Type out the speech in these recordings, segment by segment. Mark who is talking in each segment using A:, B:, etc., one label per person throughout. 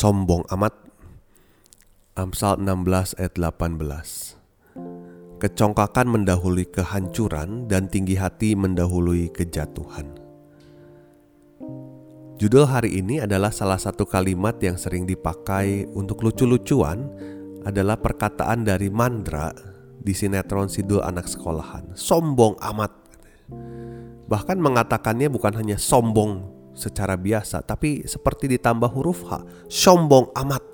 A: Sombong amat Amsal 16 ayat 18 Kecongkakan mendahului kehancuran dan tinggi hati mendahului kejatuhan Judul hari ini adalah salah satu kalimat yang sering dipakai untuk lucu-lucuan adalah perkataan dari Mandra di sinetron Sidul Anak Sekolahan. Sombong amat. Bahkan mengatakannya bukan hanya sombong secara biasa, tapi seperti ditambah huruf H. Sombong amat.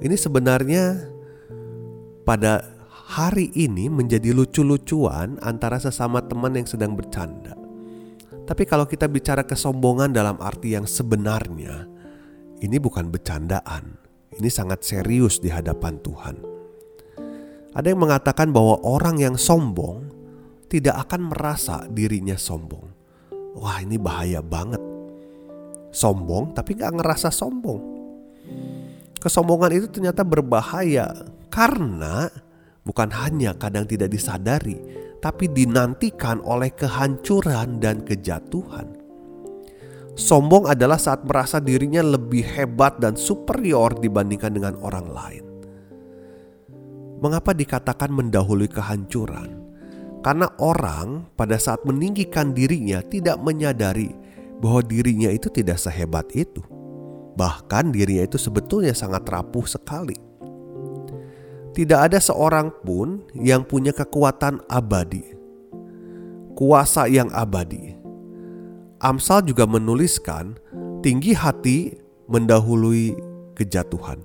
A: Ini sebenarnya pada hari ini menjadi lucu-lucuan antara sesama teman yang sedang bercanda. Tapi kalau kita bicara kesombongan dalam arti yang sebenarnya, ini bukan bercandaan. Ini sangat serius di hadapan Tuhan. Ada yang mengatakan bahwa orang yang sombong tidak akan merasa dirinya sombong. Wah ini bahaya banget. Sombong tapi gak ngerasa sombong. Kesombongan itu ternyata berbahaya karena bukan hanya kadang tidak disadari, tapi dinantikan oleh kehancuran dan kejatuhan. Sombong adalah saat merasa dirinya lebih hebat dan superior dibandingkan dengan orang lain. Mengapa dikatakan mendahului kehancuran? Karena orang pada saat meninggikan dirinya tidak menyadari bahwa dirinya itu tidak sehebat itu. Bahkan dirinya itu sebetulnya sangat rapuh sekali. Tidak ada seorang pun yang punya kekuatan abadi, kuasa yang abadi. Amsal juga menuliskan, tinggi hati mendahului kejatuhan.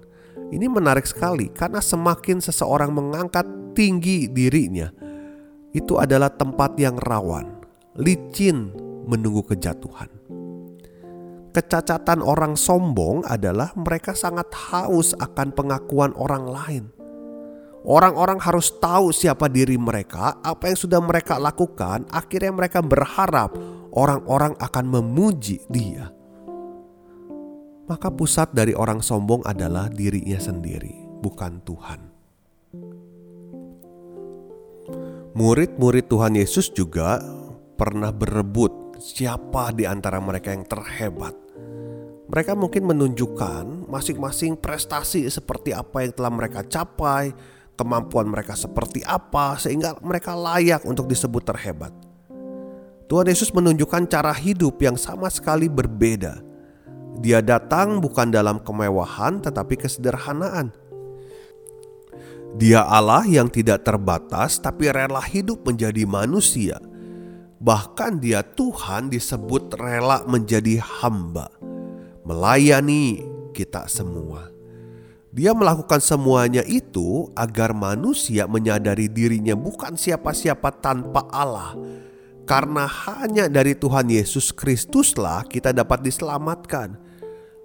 A: Ini menarik sekali karena semakin seseorang mengangkat tinggi dirinya, itu adalah tempat yang rawan, licin menunggu kejatuhan. Kecacatan orang sombong adalah mereka sangat haus akan pengakuan orang lain. Orang-orang harus tahu siapa diri mereka, apa yang sudah mereka lakukan. Akhirnya, mereka berharap orang-orang akan memuji dia. Maka, pusat dari orang sombong adalah dirinya sendiri, bukan Tuhan. Murid-murid Tuhan Yesus juga pernah berebut siapa di antara mereka yang terhebat. Mereka mungkin menunjukkan masing-masing prestasi seperti apa yang telah mereka capai, kemampuan mereka seperti apa sehingga mereka layak untuk disebut terhebat. Tuhan Yesus menunjukkan cara hidup yang sama sekali berbeda. Dia datang bukan dalam kemewahan tetapi kesederhanaan. Dia Allah yang tidak terbatas tapi rela hidup menjadi manusia. Bahkan dia Tuhan disebut rela menjadi hamba. Melayani kita semua. Dia melakukan semuanya itu agar manusia menyadari dirinya bukan siapa-siapa tanpa Allah. Karena hanya dari Tuhan Yesus Kristuslah kita dapat diselamatkan.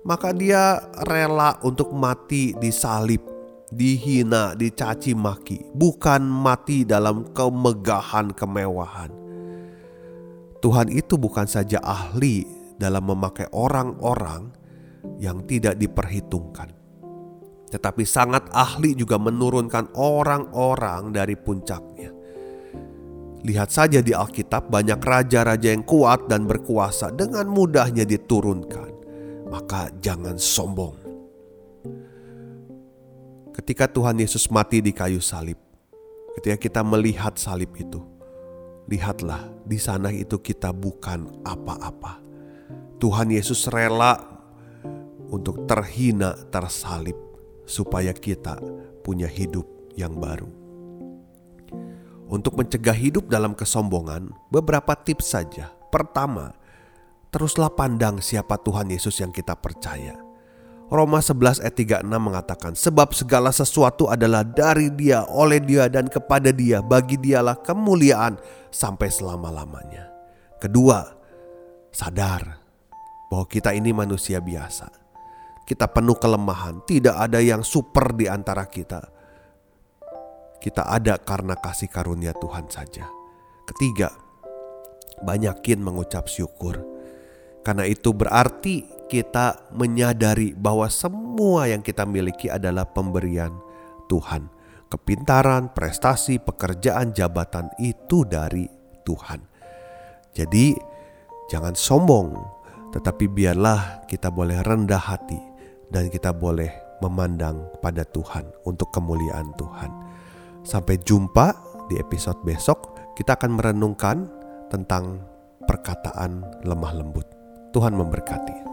A: Maka dia rela untuk mati di salib, dihina, dicaci maki, bukan mati dalam kemegahan kemewahan. Tuhan itu bukan saja ahli dalam memakai orang-orang yang tidak diperhitungkan tetapi sangat ahli juga menurunkan orang-orang dari puncaknya. Lihat saja di Alkitab banyak raja-raja yang kuat dan berkuasa dengan mudahnya diturunkan. Maka jangan sombong. Ketika Tuhan Yesus mati di kayu salib, ketika kita melihat salib itu, lihatlah di sana itu kita bukan apa-apa. Tuhan Yesus rela untuk terhina, tersalib supaya kita punya hidup yang baru. Untuk mencegah hidup dalam kesombongan, beberapa tips saja. Pertama, teruslah pandang siapa Tuhan Yesus yang kita percaya. Roma 11 ayat 36 mengatakan, Sebab segala sesuatu adalah dari dia, oleh dia, dan kepada dia, bagi dialah kemuliaan sampai selama-lamanya. Kedua, sadar bahwa kita ini manusia biasa. Kita penuh kelemahan, tidak ada yang super di antara kita. Kita ada karena kasih karunia Tuhan saja. Ketiga, banyakin mengucap syukur. Karena itu berarti kita menyadari bahwa semua yang kita miliki adalah pemberian Tuhan. Kepintaran, prestasi, pekerjaan, jabatan itu dari Tuhan. Jadi, jangan sombong, tetapi biarlah kita boleh rendah hati dan kita boleh memandang pada Tuhan untuk kemuliaan Tuhan. Sampai jumpa di episode besok, kita akan merenungkan tentang perkataan lemah lembut. Tuhan memberkati.